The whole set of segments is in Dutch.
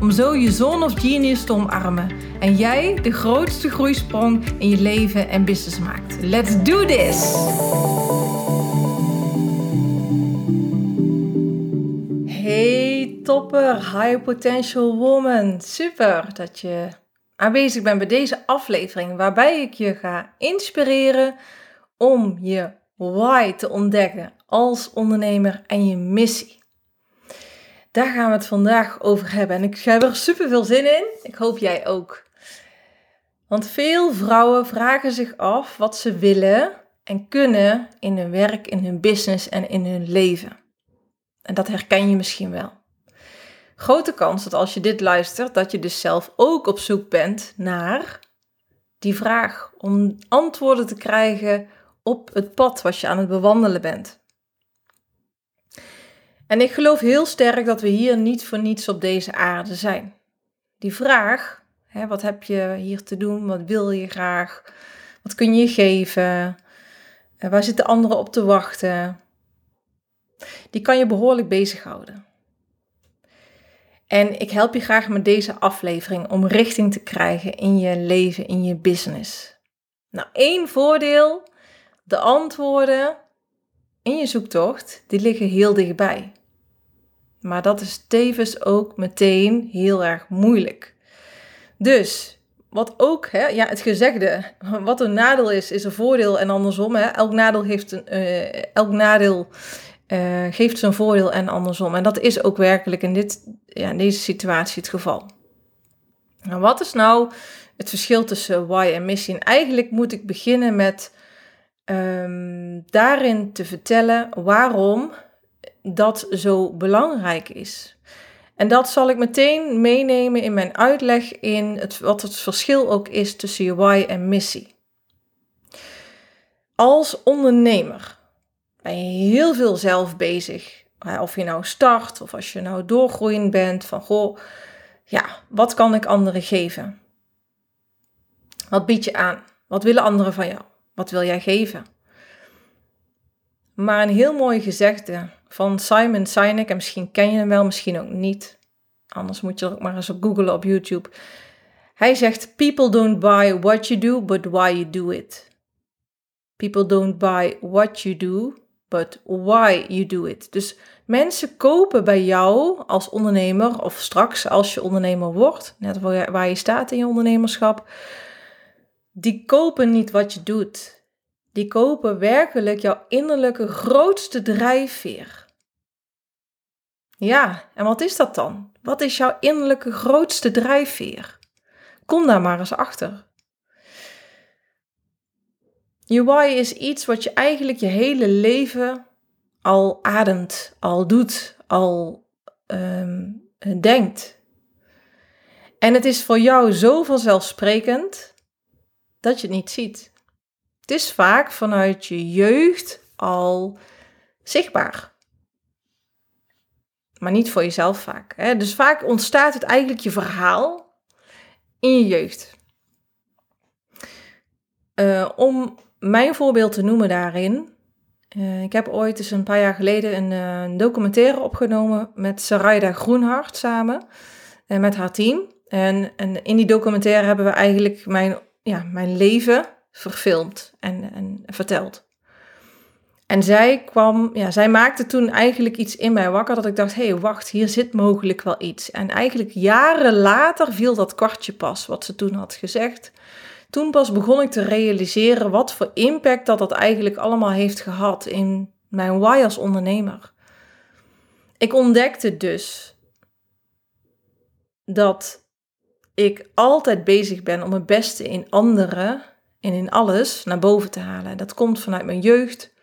om zo je zone of genius te omarmen en jij de grootste groeisprong in je leven en business maakt. Let's do this! Hey topper, high potential woman. Super dat je aanwezig bent bij deze aflevering waarbij ik je ga inspireren om je why te ontdekken als ondernemer en je missie. Daar gaan we het vandaag over hebben. En ik heb er super veel zin in. Ik hoop jij ook. Want veel vrouwen vragen zich af wat ze willen en kunnen in hun werk, in hun business en in hun leven. En dat herken je misschien wel. Grote kans dat als je dit luistert, dat je dus zelf ook op zoek bent naar die vraag. Om antwoorden te krijgen op het pad wat je aan het bewandelen bent. En ik geloof heel sterk dat we hier niet voor niets op deze aarde zijn. Die vraag, hè, wat heb je hier te doen? Wat wil je graag? Wat kun je geven? Uh, waar zitten anderen op te wachten? Die kan je behoorlijk bezighouden. En ik help je graag met deze aflevering om richting te krijgen in je leven, in je business. Nou, één voordeel: de antwoorden in je zoektocht, die liggen heel dichtbij. Maar dat is tevens ook meteen heel erg moeilijk. Dus wat ook, hè, ja, het gezegde, wat een nadeel is, is een voordeel en andersom. Hè. Elk nadeel, heeft een, uh, elk nadeel uh, geeft zijn voordeel en andersom. En dat is ook werkelijk in, dit, ja, in deze situatie het geval. Nou, wat is nou het verschil tussen why en missie? En eigenlijk moet ik beginnen met um, daarin te vertellen waarom dat zo belangrijk is. En dat zal ik meteen meenemen in mijn uitleg in het, wat het verschil ook is tussen je why en missie. Als ondernemer ben je heel veel zelf bezig. Of je nou start of als je nou doorgroeiend bent van goh, ja, wat kan ik anderen geven? Wat bied je aan? Wat willen anderen van jou? Wat wil jij geven? Maar een heel mooi gezegde van Simon Sinek, en misschien ken je hem wel, misschien ook niet. Anders moet je er ook maar eens op googlen op YouTube. Hij zegt: People don't buy what you do, but why you do it. People don't buy what you do, but why you do it. Dus mensen kopen bij jou als ondernemer, of straks als je ondernemer wordt, net waar je staat in je ondernemerschap, die kopen niet wat je doet die kopen werkelijk jouw innerlijke grootste drijfveer. Ja, en wat is dat dan? Wat is jouw innerlijke grootste drijfveer? Kom daar maar eens achter. Je why is iets wat je eigenlijk je hele leven al ademt, al doet, al um, denkt. En het is voor jou zo vanzelfsprekend dat je het niet ziet. Het is vaak vanuit je jeugd al zichtbaar. Maar niet voor jezelf vaak. Hè? Dus vaak ontstaat het eigenlijk je verhaal in je jeugd. Uh, om mijn voorbeeld te noemen daarin. Uh, ik heb ooit eens een paar jaar geleden een, uh, documentaire opgenomen met Sarayda Groenhart samen. en met haar team. En, en in die documentaire hebben we eigenlijk mijn, ja, mijn leven verfilmd en, en verteld. En zij kwam, ja, zij maakte toen eigenlijk iets in mij wakker dat ik dacht, hé, hey, wacht, hier zit mogelijk wel iets. En eigenlijk jaren later viel dat kwartje pas, wat ze toen had gezegd. Toen pas begon ik te realiseren wat voor impact dat dat eigenlijk allemaal heeft gehad in mijn why als ondernemer. Ik ontdekte dus dat ik altijd bezig ben om het beste in anderen en in alles naar boven te halen. Dat komt vanuit mijn jeugd.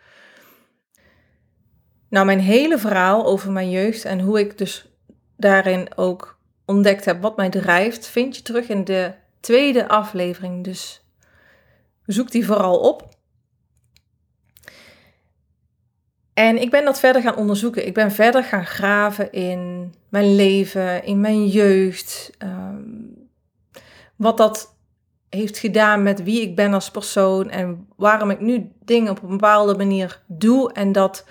Nou, mijn hele verhaal over mijn jeugd en hoe ik dus daarin ook ontdekt heb wat mij drijft, vind je terug in de tweede aflevering. Dus zoek die vooral op. En ik ben dat verder gaan onderzoeken. Ik ben verder gaan graven in mijn leven, in mijn jeugd. Ehm, wat dat heeft gedaan met wie ik ben als persoon en waarom ik nu dingen op een bepaalde manier doe en dat,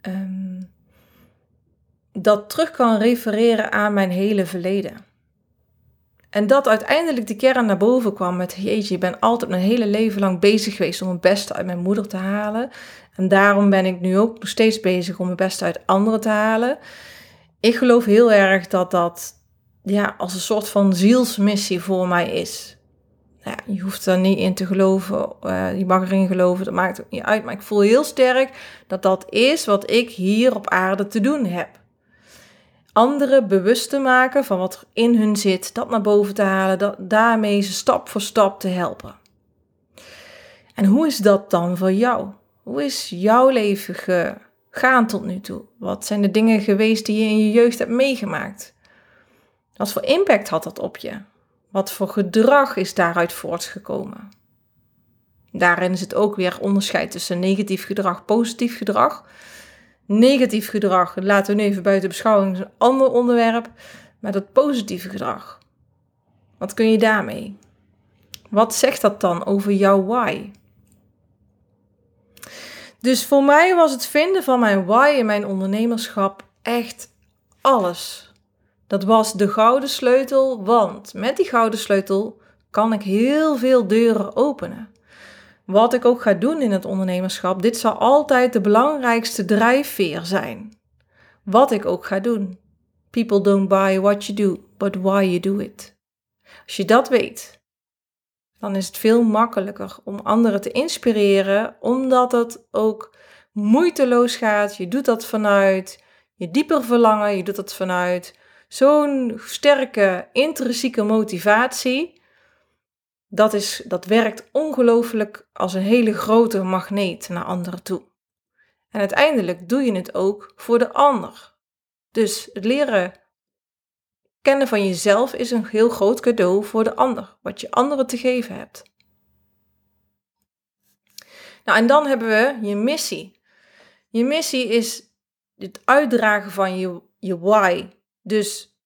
ehm, dat terug kan refereren aan mijn hele verleden. En dat uiteindelijk de kern naar boven kwam met, jeetje, je ben altijd mijn hele leven lang bezig geweest om het beste uit mijn moeder te halen. En daarom ben ik nu ook nog steeds bezig om het beste uit anderen te halen. Ik geloof heel erg dat dat ja, als een soort van zielsmissie voor mij is. Ja, je hoeft er niet in te geloven, uh, je mag erin geloven, dat maakt ook niet uit. Maar ik voel heel sterk dat dat is wat ik hier op aarde te doen heb anderen bewust te maken van wat er in hun zit, dat naar boven te halen, dat, daarmee ze stap voor stap te helpen. En hoe is dat dan voor jou? Hoe is jouw leven gegaan tot nu toe? Wat zijn de dingen geweest die je in je jeugd hebt meegemaakt? Wat voor impact had dat op je? Wat voor gedrag is daaruit voortgekomen? Daarin is het ook weer onderscheid tussen negatief gedrag, positief gedrag. Negatief gedrag, laten we even buiten beschouwing, is een ander onderwerp. Maar dat positieve gedrag, wat kun je daarmee? Wat zegt dat dan over jouw why? Dus voor mij was het vinden van mijn why in mijn ondernemerschap echt alles. Dat was de gouden sleutel, want met die gouden sleutel kan ik heel veel deuren openen wat ik ook ga doen in het ondernemerschap, dit zal altijd de belangrijkste drijfveer zijn. Wat ik ook ga doen. People don't buy what you do, but why you do it. Als je dat weet, dan is het veel makkelijker om anderen te inspireren, omdat het ook moeiteloos gaat. Je doet dat vanuit je dieper verlangen, je doet dat vanuit zo'n sterke intrinsieke motivatie dat, is, dat werkt ongelooflijk als een hele grote magneet naar anderen toe. En uiteindelijk doe je het ook voor de ander. Dus het leren kennen van jezelf is een heel groot cadeau voor de ander, wat je anderen te geven hebt. Nou, en dan hebben we je missie. Je missie is het uitdragen van je, je why. Dus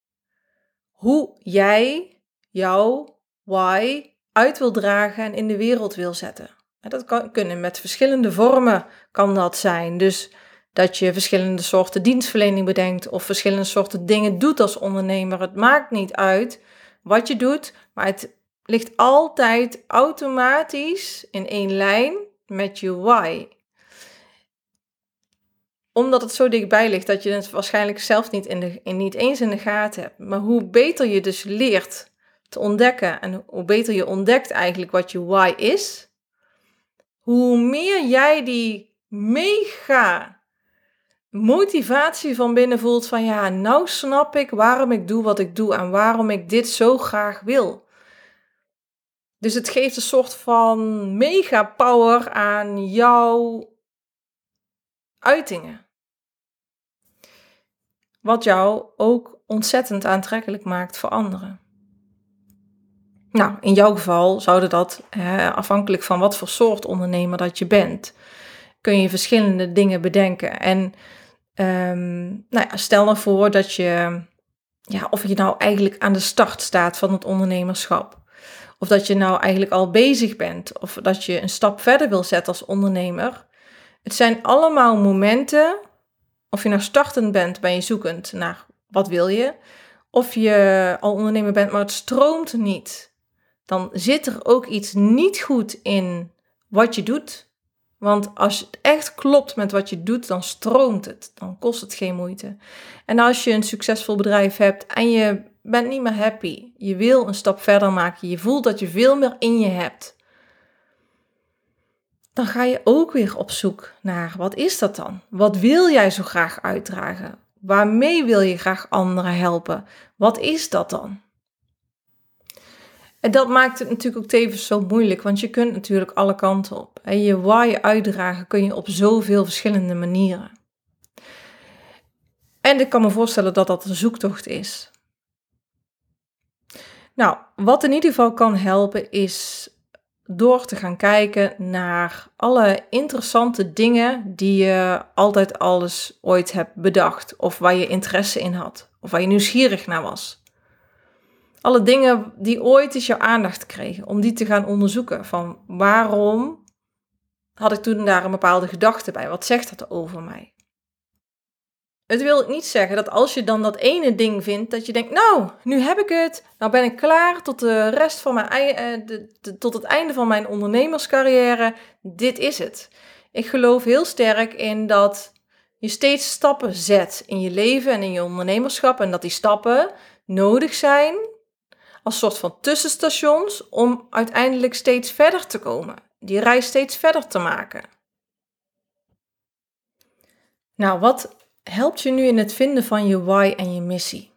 hoe jij jouw why uit wil dragen en in de wereld wil zetten. Dat kan kunnen met verschillende vormen kan dat zijn. Dus dat je verschillende soorten dienstverlening bedenkt of verschillende soorten dingen doet als ondernemer. Het maakt niet uit wat je doet, maar het ligt altijd automatisch in één lijn met je why. Omdat het zo dichtbij ligt dat je het waarschijnlijk zelf niet, in de, in, niet eens in de gaten hebt. Maar hoe beter je dus leert te ontdekken. En hoe beter je ontdekt eigenlijk wat je why is, hoe meer jij die mega motivatie van binnen voelt van ja, nou snap ik waarom ik doe wat ik doe en waarom ik dit zo graag wil. Dus het geeft een soort van mega power aan jouw uitingen. Wat jou ook ontzettend aantrekkelijk maakt voor anderen. Nou, in jouw geval zouden dat, afhankelijk van wat voor soort ondernemer dat je bent, kun je verschillende dingen bedenken. En um, nou ja, stel nou voor dat je, ja, of je nou eigenlijk aan de start staat van het ondernemerschap. Of dat je nou eigenlijk al bezig bent. Of dat je een stap verder wil zetten als ondernemer. Het zijn allemaal momenten, of je nou startend bent, ben je zoekend naar wat wil je. Of je al ondernemer bent, maar het stroomt niet dan zit er ook iets niet goed in wat je doet. Want als het echt klopt met wat je doet, dan stroomt het. Dan kost het geen moeite. En als je een succesvol bedrijf hebt en je bent niet meer happy, je wil een stap verder maken, je voelt dat je veel meer in je hebt, dan ga je ook weer op zoek naar wat is dat dan? Wat wil jij zo graag uitdragen? Waarmee wil je graag anderen helpen? Wat is dat dan? En dat maakt het natuurlijk ook tevens zo moeilijk, want je kunt natuurlijk alle kanten op. En je why uitdragen kun je op zoveel verschillende manieren. En ik kan me voorstellen dat dat een zoektocht is. Nou, wat in ieder geval kan helpen is door te gaan kijken naar alle interessante dingen die je altijd alles ooit hebt bedacht of waar je interesse in had of waar je nieuwsgierig naar was. Alle dingen die ooit eens jouw aandacht kregen, om die te gaan onderzoeken van waarom had ik toen daar een bepaalde gedachte bij? Wat zegt dat over mij? Het wil niet zeggen dat als je dan dat ene ding vindt, dat je denkt, nou, nu heb ik het, nou ben ik klaar tot de rest van mijn, eh, tot het einde van mijn ondernemerscarrière. Dit is het. Ik geloof heel sterk in dat je steeds stappen zet in je leven en in je ondernemerschap en dat die stappen nodig zijn als soort van tussenstations om uiteindelijk steeds verder te komen, die reis steeds verder te maken. Nou, wat helpt je nu in het vinden van je why en je missie.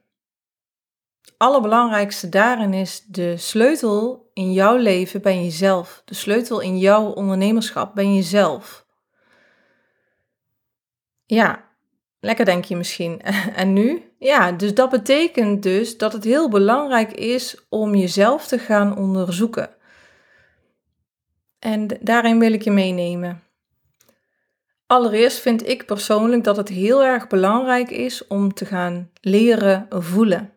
Allerbelangrijkste daarin is de sleutel in jouw leven ben jezelf. De sleutel in jouw ondernemerschap ben jezelf. Ja, lekker denk je misschien. En nu? Ja, dus dat betekent dus dat het heel belangrijk is om jezelf te gaan onderzoeken. En daarin wil ik je meenemen. Allereerst vind ik persoonlijk dat het heel erg belangrijk is om te gaan leren voelen.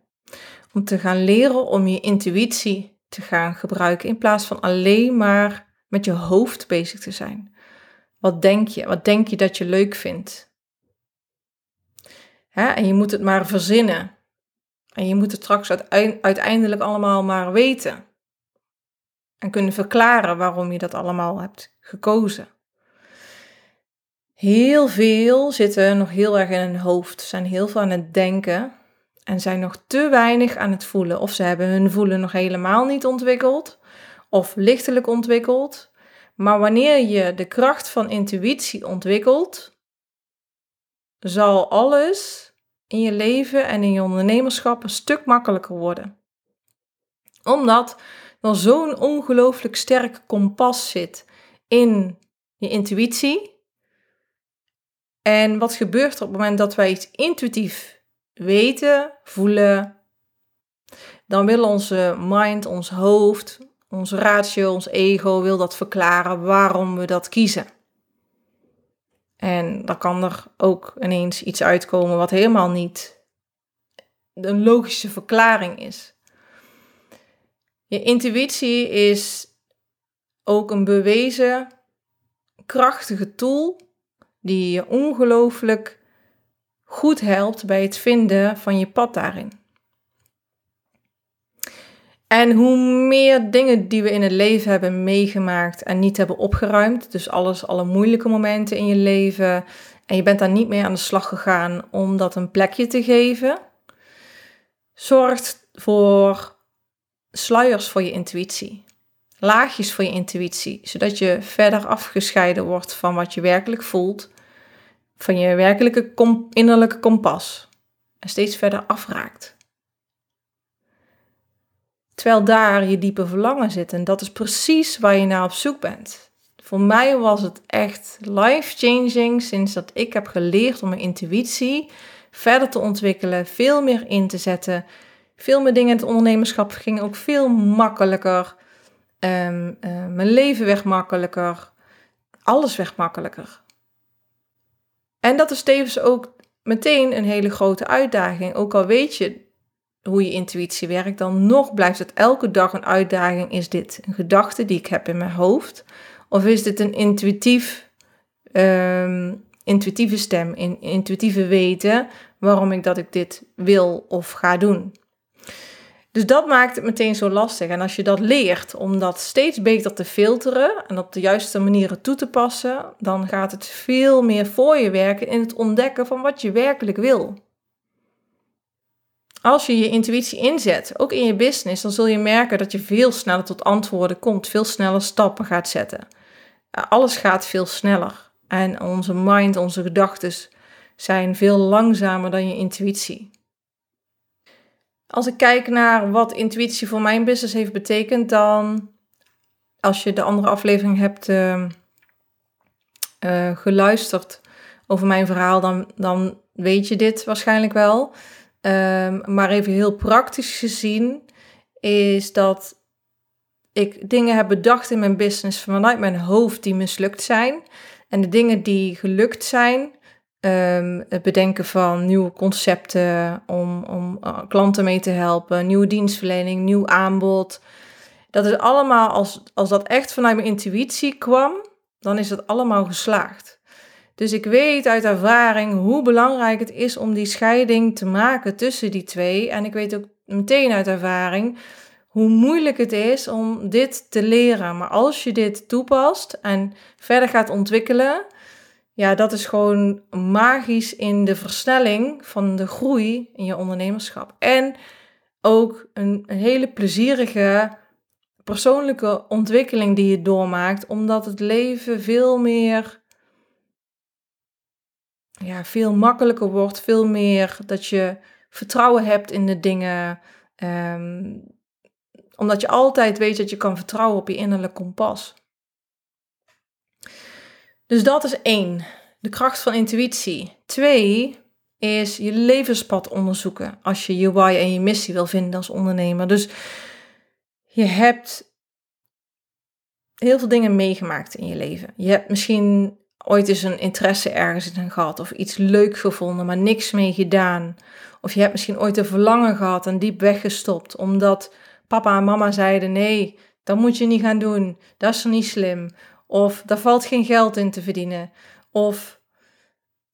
Om te gaan leren om je intuïtie te gaan gebruiken in plaats van alleen maar met je hoofd bezig te zijn. Wat denk je? Wat denk je dat je leuk vindt? En je moet het maar verzinnen. En je moet het straks uiteindelijk allemaal maar weten. En kunnen verklaren waarom je dat allemaal hebt gekozen. Heel veel zitten nog heel erg in hun hoofd, zijn heel veel aan het denken en zijn nog te weinig aan het voelen. Of ze hebben hun voelen nog helemaal niet ontwikkeld of lichtelijk ontwikkeld. Maar wanneer je de kracht van intuïtie ontwikkelt, zal alles in je leven en in je ondernemerschap een stuk makkelijker worden. Omdat er zo'n ongelooflijk sterk kompas zit in je intuïtie en wat gebeurt er op het moment dat wij iets intuïtief weten, voelen? Dan wil onze mind, ons hoofd, ons ratio, ons ego wil dat verklaren waarom we dat kiezen. En dan kan er ook ineens iets uitkomen wat helemaal niet een logische verklaring is. Je intuïtie is ook een bewezen krachtige tool die je ongelooflijk goed helpt bij het vinden van je pad daarin. En hoe meer dingen die we in het leven hebben meegemaakt en niet hebben opgeruimd, dus alles, alle moeilijke momenten in je leven, en je bent daar niet mee aan de slag gegaan om dat een plekje te geven, zorgt voor sluiers voor je intuïtie. Laagjes voor je intuïtie, zodat je verder afgescheiden wordt van wat je werkelijk voelt van je werkelijke innerlijke kompas en steeds verder afraakt. Terwijl daar je diepe verlangen zit en dat is precies waar je naar op zoek bent. Voor mij was het echt life-changing sinds dat ik heb geleerd om mijn intuïtie verder te ontwikkelen, veel meer in te zetten. Veel meer dingen in het ondernemerschap gingen ook veel makkelijker. Um, uh, mijn leven werd makkelijker. Alles werd makkelijker. En dat is tevens ook meteen een hele grote uitdaging. Ook al weet je hoe je intuïtie werkt, dan nog blijft het elke dag een uitdaging. Is dit een gedachte die ik heb in mijn hoofd? Of is dit een intuïtief, ehm, intuïtieve stem, in, intuïtieve weten waarom ik dat ik dit wil of ga doen? Dus dat maakt het meteen zo lastig. En als je dat leert om dat steeds beter te filteren en op de juiste manieren toe te passen, dan gaat het veel meer voor je werken in het ontdekken van wat je werkelijk wil. Als je je intuïtie inzet, ook in je business, dan zul je merken dat je veel sneller tot antwoorden komt, veel sneller stappen gaat zetten. Alles gaat veel sneller. En onze mind, onze gedachten zijn veel langzamer dan je intuïtie. Als ik kijk naar wat intuïtie voor mijn business heeft betekend, dan als je de andere aflevering hebt uh, uh, geluisterd over mijn verhaal, dan, dan weet je dit waarschijnlijk wel. Um, maar even heel praktisch gezien is dat ik dingen heb bedacht in mijn business vanuit mijn hoofd die mislukt zijn. En de dingen die gelukt zijn, um, het bedenken van nieuwe concepten om, om uh, klanten mee te helpen, nieuwe dienstverlening, nieuw aanbod. Dat is allemaal, als, als dat echt vanuit mijn intuïtie kwam, dan is dat allemaal geslaagd. Dus ik weet uit ervaring hoe belangrijk het is om die scheiding te maken tussen die twee. En ik weet ook meteen uit ervaring hoe moeilijk het is om dit te leren. Maar als je dit toepast en verder gaat ontwikkelen, ja, dat is gewoon magisch in de versnelling van de groei in je ondernemerschap. En ook een, hele plezierige persoonlijke ontwikkeling die je doormaakt, omdat het leven veel meer, ja, veel makkelijker wordt, veel meer dat je vertrouwen hebt in de dingen. Um, omdat je altijd weet dat je kan vertrouwen op je innerlijk kompas. Dus dat is één, de kracht van intuïtie. Twee is je levenspad onderzoeken als je je why en je missie wil vinden als ondernemer. Dus je hebt heel veel dingen meegemaakt in je leven. Je hebt misschien ooit eens een interesse ergens in gehad of iets leuk gevonden, maar niks mee gedaan. Of je hebt misschien ooit een verlangen gehad en diep weggestopt omdat papa en mama zeiden: nee, dat moet je niet gaan doen, dat is niet slim. Of daar valt geen geld in te verdienen. Of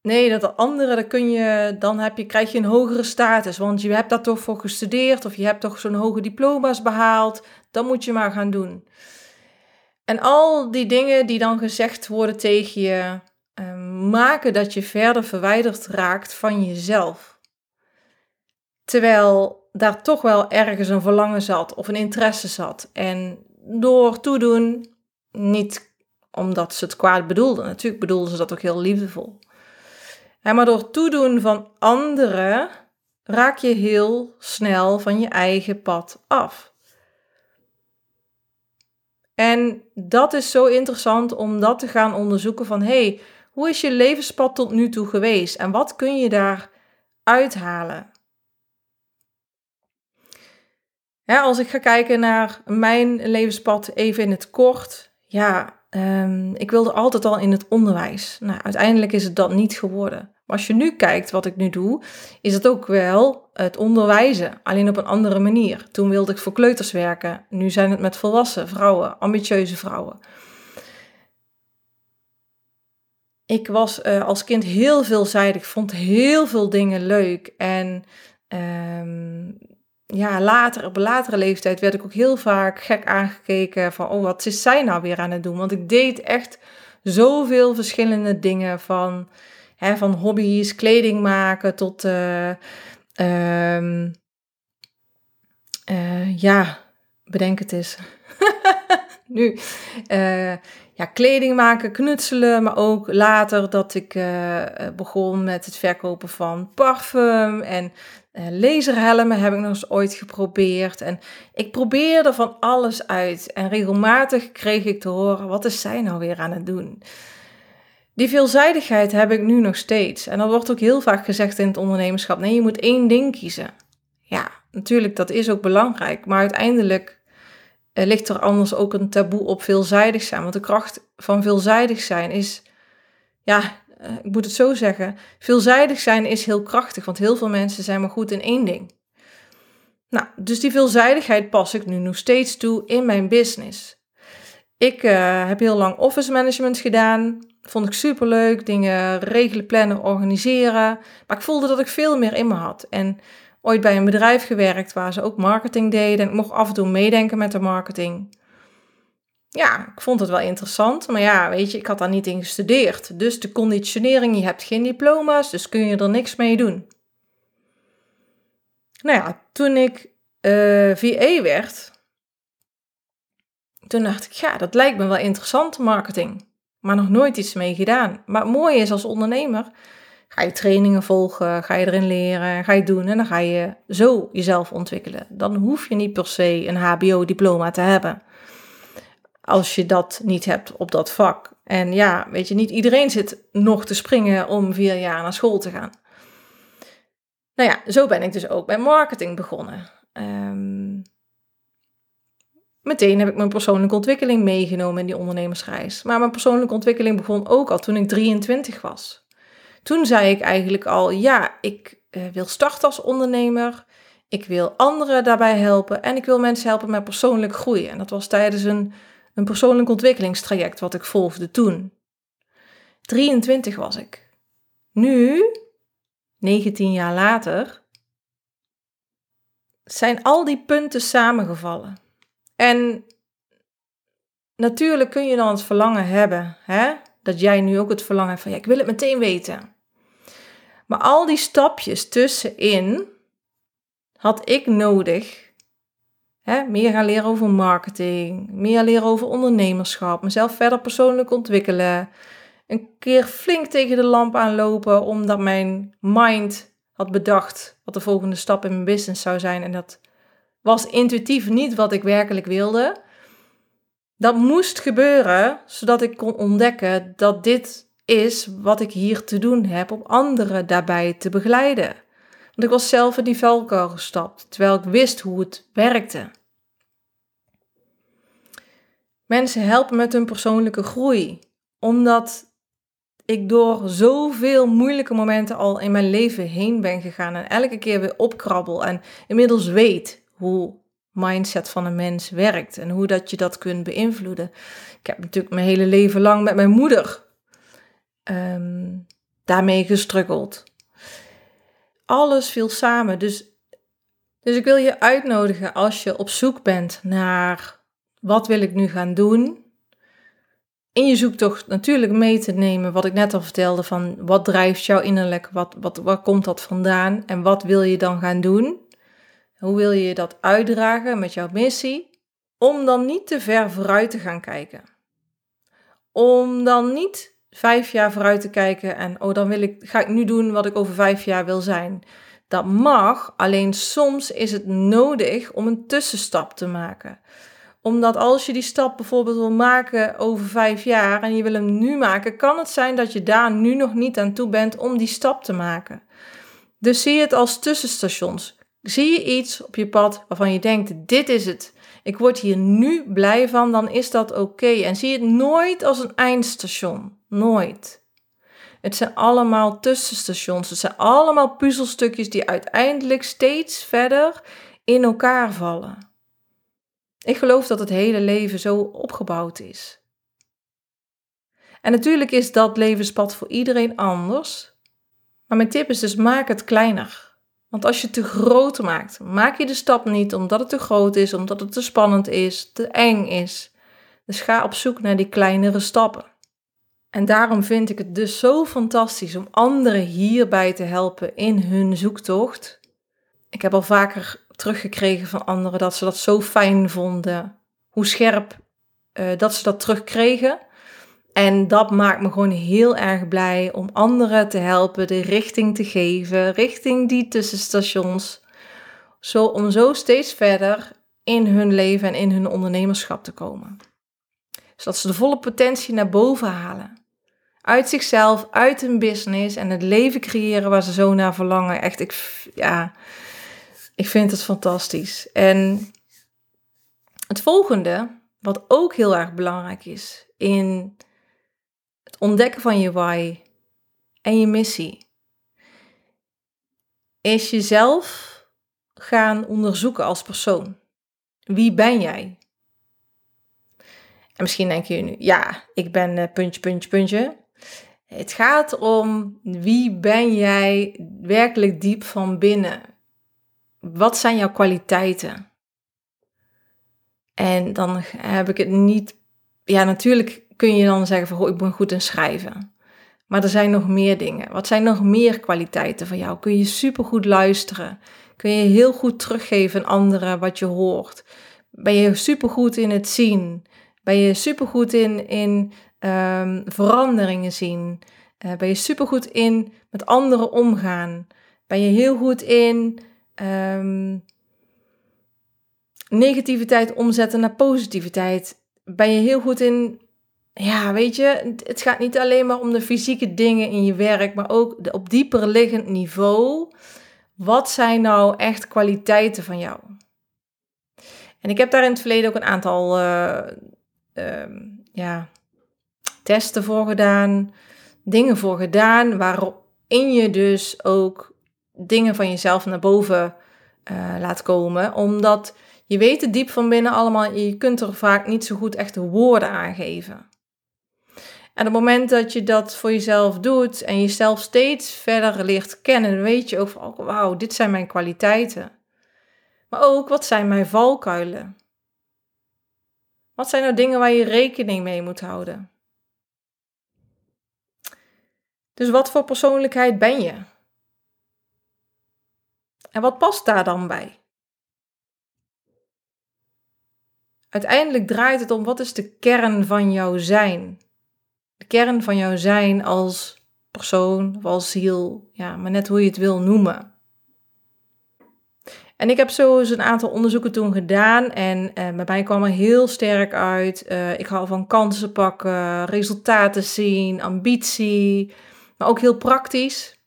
nee, dat de andere, dan, kun je, dan heb je, krijg je een hogere status, want je hebt daar toch voor gestudeerd of je hebt toch zo'n hoge diploma's behaald, dat moet je maar gaan doen. En al die dingen die dan gezegd worden tegen je, uh, maken dat je verder verwijderd raakt van jezelf. Terwijl daar toch wel ergens een verlangen zat of een interesse zat. En door toedoen, niet omdat ze het kwaad bedoelden, natuurlijk bedoelden ze dat ook heel liefdevol. maar door toedoen van anderen raak je heel snel van je eigen pad af. En dat is zo interessant om dat te gaan onderzoeken van hey, hoe is je levenspad tot nu toe geweest en wat kun je daar uithalen? als ik ga kijken naar mijn levenspad even in het kort. Ja, um, ik wilde altijd al in het onderwijs. Nou, uiteindelijk is het dat niet geworden. Maar als je nu kijkt wat ik nu doe, is het ook wel het onderwijzen, alleen op een andere manier. Toen wilde ik voor kleuters werken. Nu zijn het met volwassen vrouwen, ambitieuze vrouwen. Ik was uh, als kind heel veelzijdig, vond heel veel dingen leuk. En um, ja, later, op een latere leeftijd werd ik ook heel vaak gek aangekeken van, oh, wat is zij nou weer aan het doen? Want ik deed echt zoveel verschillende dingen van, hè, van hobby's, kleding maken tot, uh, uh, ja, bedenk het eens. nu, uh, ja, kleding maken, knutselen, maar ook later dat ik begon met het verkopen van parfum en laserhelmen heb ik nog eens ooit geprobeerd. En ik probeerde van alles uit. En regelmatig kreeg ik te horen: wat is zij nou weer aan het doen? Die veelzijdigheid heb ik nu nog steeds. En dat wordt ook heel vaak gezegd in het ondernemerschap: nee, je moet één ding kiezen. Ja, natuurlijk, dat is ook belangrijk. Maar uiteindelijk uh, ligt er anders ook een taboe op veelzijdig zijn. Want de kracht van veelzijdig zijn is ja, uh, ik moet het zo zeggen, veelzijdig zijn is heel krachtig, want heel veel mensen zijn maar goed in één ding. Nou, dus die veelzijdigheid pas ik nu nog steeds toe in mijn business. Ik uh, heb heel lang office management gedaan. Vond ik superleuk. Dingen regelen, plannen, organiseren. Maar ik voelde dat ik veel meer in me had. En ooit bij een bedrijf gewerkt waar ze ook marketing deden. En ik mocht af en toe meedenken met de marketing ja, ik vond het wel interessant. Maar ja, weet je, ik had daar niet in gestudeerd. Dus de conditionering, je hebt geen diploma's, dus kun je er niks mee doen. Nou ja, toen ik uh, eh, VA werd, toen dacht ik, ja, dat lijkt me wel interessant, marketing. Maar nog nooit iets mee gedaan. Maar het mooie is als ondernemer, ga je trainingen volgen, ga je erin leren, ga je doen en dan ga je zo jezelf ontwikkelen. Dan hoef je niet per se een HBO-diploma te hebben als je dat niet hebt op dat vak. En ja, weet je, niet iedereen zit nog te springen om vier jaar naar school te gaan. Nou ja, zo ben ik dus ook bij marketing begonnen. Ehm, meteen heb ik mijn persoonlijke ontwikkeling meegenomen in die ondernemersreis. Maar mijn persoonlijke ontwikkeling begon ook al toen ik 23 was. Toen zei ik eigenlijk al, ja, ik uh, wil starten als ondernemer. Ik wil anderen daarbij helpen en ik wil mensen helpen met persoonlijk groeien. En dat was tijdens een, een persoonlijk ontwikkelingstraject wat ik volgde toen. 23 was ik. Nu, 19 jaar later, zijn al die punten samengevallen. En natuurlijk kun je dan het verlangen hebben, hè? dat jij nu ook het verlangen hebt van, ja, ik wil het meteen weten. Maar al die stapjes tussenin had ik nodig. Meer gaan leren over marketing, meer leren over ondernemerschap, mezelf verder persoonlijk ontwikkelen. Een keer flink tegen de lamp aanlopen omdat mijn mind had bedacht wat de volgende stap in mijn business zou zijn. En dat was intuïtief niet wat ik werkelijk wilde. Dat moest gebeuren zodat ik kon ontdekken dat dit is wat ik hier te doen heb om anderen daarbij te begeleiden. Want ik was zelf in die valkuil gestapt, terwijl ik wist hoe het werkte. Mensen helpen met hun persoonlijke groei, omdat ik door zoveel moeilijke momenten al in mijn leven heen ben gegaan en elke keer weer opkrabbel en inmiddels weet hoe mindset van een mens werkt en hoe dat je dat kunt beïnvloeden. Ik heb natuurlijk mijn hele leven lang met mijn moeder um, daarmee gestruggeld. Alles viel samen. Dus, dus ik wil je uitnodigen als je op zoek bent naar wat wil ik nu gaan doen. In je zoektocht natuurlijk mee te nemen wat ik net al vertelde van wat drijft jou innerlijk, wat, wat, waar komt dat vandaan en wat wil je dan gaan doen. Hoe wil je dat uitdragen met jouw missie? Om dan niet te ver vooruit te gaan kijken. Om dan niet vijf jaar vooruit te kijken en oh, dan wil ik, ga ik nu doen wat ik over vijf jaar wil zijn. Dat mag, alleen soms is het nodig om een tussenstap te maken. Omdat als je die stap bijvoorbeeld wil maken over vijf jaar en je wil hem nu maken, kan het zijn dat je daar nu nog niet aan toe bent om die stap te maken. Dus zie het als tussenstations. Zie je iets op je pad waarvan je denkt: dit is het. Ik word hier nu blij van, dan is dat oké. En zie het nooit als een eindstation. Nooit. Het zijn allemaal tussenstations. Het zijn allemaal puzzelstukjes die uiteindelijk steeds verder in elkaar vallen. Ik geloof dat het hele leven zo opgebouwd is. En natuurlijk is dat levenspad voor iedereen anders. Maar mijn tip is dus maak het kleiner. Want als je het te groot maakt, maak je de stap niet omdat het te groot is, omdat het te spannend is, te eng is. Dus ga op zoek naar die kleinere stappen. En daarom vind ik het dus zo fantastisch om anderen hierbij te helpen in hun zoektocht. Ik heb al vaker teruggekregen van anderen dat ze dat zo fijn vonden, hoe scherp uh, dat ze dat terugkregen. En dat maakt me gewoon heel erg blij om anderen te helpen, de richting te geven, richting die tussenstations. Zo, om zo steeds verder in hun leven en in hun ondernemerschap te komen. Zodat ze de volle potentie naar boven halen. Uit zichzelf, uit hun business en het leven creëren waar ze zo naar verlangen. Echt, ik, ja, ik vind het fantastisch. En het volgende, wat ook heel erg belangrijk is in het ontdekken van je why en je missie, is jezelf gaan onderzoeken als persoon. Wie ben jij? En misschien denk je nu, ja, ik ben uh, puntje, puntje, puntje. Het gaat om wie ben jij werkelijk diep van binnen? Wat zijn jouw kwaliteiten? En dan heb ik het niet. Ja, natuurlijk kun je dan zeggen van goh, ik ben goed in schrijven. Maar er zijn nog meer dingen. Wat zijn nog meer kwaliteiten van jou? Kun je supergoed luisteren? Kun je heel goed teruggeven aan anderen wat je hoort? Ben je supergoed in het zien? Ben je supergoed in, in um, veranderingen zien? Uh, ben je supergoed in met anderen omgaan? Ben je heel goed in um, negativiteit omzetten naar positiviteit? Ben je heel goed in, ja, weet je, het gaat niet alleen maar om de fysieke dingen in je werk, maar ook op dieper liggend niveau. Wat zijn nou echt kwaliteiten van jou? En ik heb daar in het verleden ook een aantal uh, ja, testen voor gedaan, dingen voor gedaan, waarin je dus ook dingen van jezelf naar boven uh, laat komen. Omdat je weet het diep van binnen allemaal, je kunt er vaak niet zo goed echt de woorden aan geven. En op het moment dat je dat voor jezelf doet en jezelf steeds verder leert kennen, weet je ook van, oh, wauw, dit zijn mijn kwaliteiten. Maar ook, wat zijn mijn valkuilen? Wat zijn nou dingen waar je rekening mee moet houden? Dus wat voor persoonlijkheid ben je? En wat past daar dan bij? Uiteindelijk draait het om wat is de kern van jouw zijn? De kern van jouw zijn als persoon of als ziel, ja, maar net hoe je het wil noemen. En ik heb zo eens een aantal onderzoeken toen gedaan en eh, bij mij kwam er heel sterk uit. Uh, ik hou van kansen pakken, resultaten zien, ambitie, maar ook heel praktisch.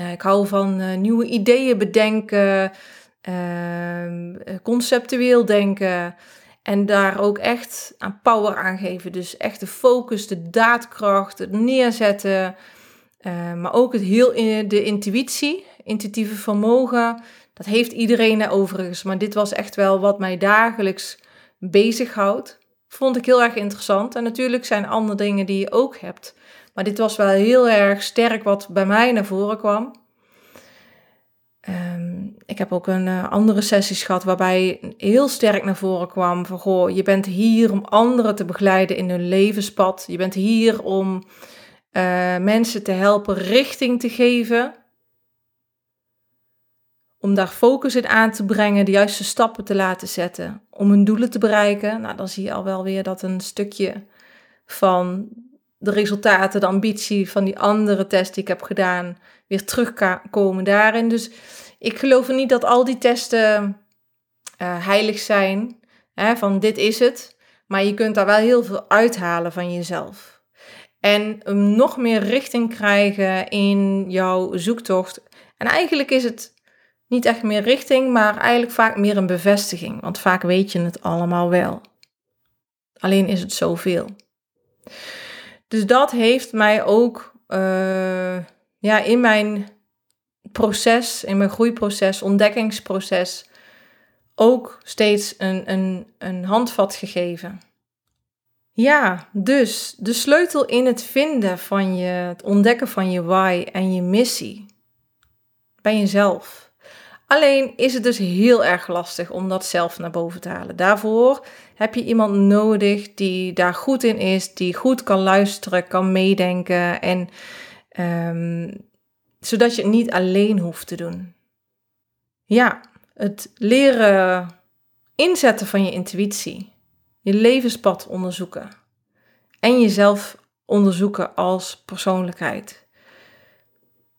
Uh, ik hou van uh, nieuwe ideeën bedenken, ehm, conceptueel denken en daar ook echt aan power aan geven. Dus echt de focus, de daadkracht, het neerzetten, maar ook het heel de intuïtie, intuïtieve vermogen dat heeft iedereen overigens, maar dit was echt wel wat mij dagelijks bezighoudt. Vond ik heel erg interessant. En natuurlijk zijn er andere dingen die je ook hebt. Maar dit was wel heel erg sterk wat bij mij naar voren kwam. Ehm, ik heb ook een uh, andere sessies gehad waarbij heel sterk naar voren kwam van goh, je bent hier om anderen te begeleiden in hun levenspad. Je bent hier om uh, mensen te helpen richting te geven om daar focus in aan te brengen, de juiste stappen te laten zetten om hun doelen te bereiken. Nou, dan zie je al wel weer dat een stukje van de resultaten, de ambitie van die andere test die ik heb gedaan, weer terugkomen daarin. Dus ik geloof niet dat al die testen uh, heilig zijn, hè, van dit is het. Maar je kunt daar wel heel veel uithalen van jezelf. En nog meer richting krijgen in jouw zoektocht. En eigenlijk is het niet echt meer richting, maar eigenlijk vaak meer een bevestiging. Want vaak weet je het allemaal wel. Alleen is het zoveel. Dus dat heeft mij ook uh, ja, in mijn proces, in mijn groeiproces, ontdekkingsproces, ook steeds een, een, een handvat gegeven. Ja, dus de sleutel in het vinden van je, het ontdekken van je why en je missie bij jezelf. Alleen is het dus heel erg lastig om dat zelf naar boven te halen. Daarvoor heb je iemand nodig die daar goed in is, die goed kan luisteren, kan meedenken en um, zodat je het niet alleen hoeft te doen. Ja, het leren inzetten van je intuïtie, je levenspad onderzoeken en jezelf onderzoeken als persoonlijkheid.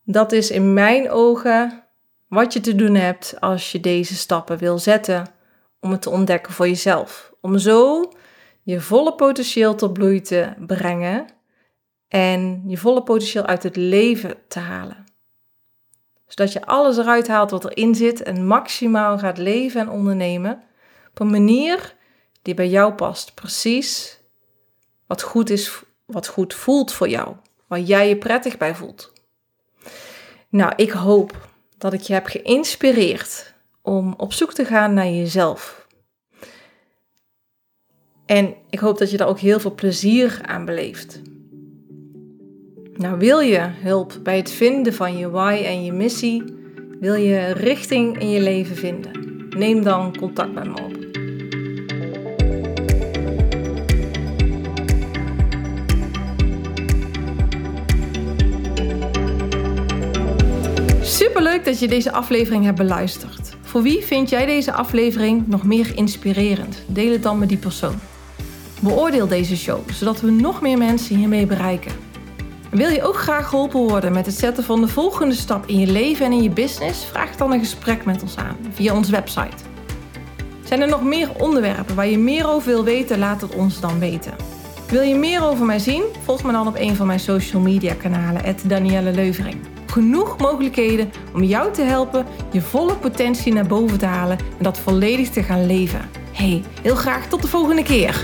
Dat is in mijn ogen wat je te doen hebt als je deze stappen wil zetten om het te ontdekken voor jezelf. Om zo je volle potentieel tot bloei te brengen en je volle potentieel uit het leven te halen. Zodat je alles eruit haalt wat erin zit en maximaal gaat leven en ondernemen op een manier die bij jou past. Precies wat goed is, wat goed voelt voor jou, waar jij je prettig bij voelt. Nou, ik hoop dat ik je heb geïnspireerd om op zoek te gaan naar jezelf. En ik hoop dat je daar ook heel veel plezier aan beleeft. Nou, wil je hulp bij het vinden van je why en je missie? Wil je richting in je leven vinden? Neem dan contact met me op. Superleuk dat je deze aflevering hebt beluisterd. Voor wie vind jij deze aflevering nog meer inspirerend? Deel het dan met die persoon. Beoordeel deze show, zodat we nog meer mensen hiermee bereiken. wil je ook graag geholpen worden met het zetten van de volgende stap in je leven en in je business? Vraag dan een gesprek met ons aan via onze website. Zijn er nog meer onderwerpen waar je meer over wil weten? Laat het ons dan weten. Wil je meer over mij zien? Volg me dan op een van mijn social media kanalen, Danielle Leuvering. genoeg mogelijkheden om jou te helpen je volle potentie naar boven te halen en dat volledig te gaan leven. Hey, heel graag tot de volgende keer.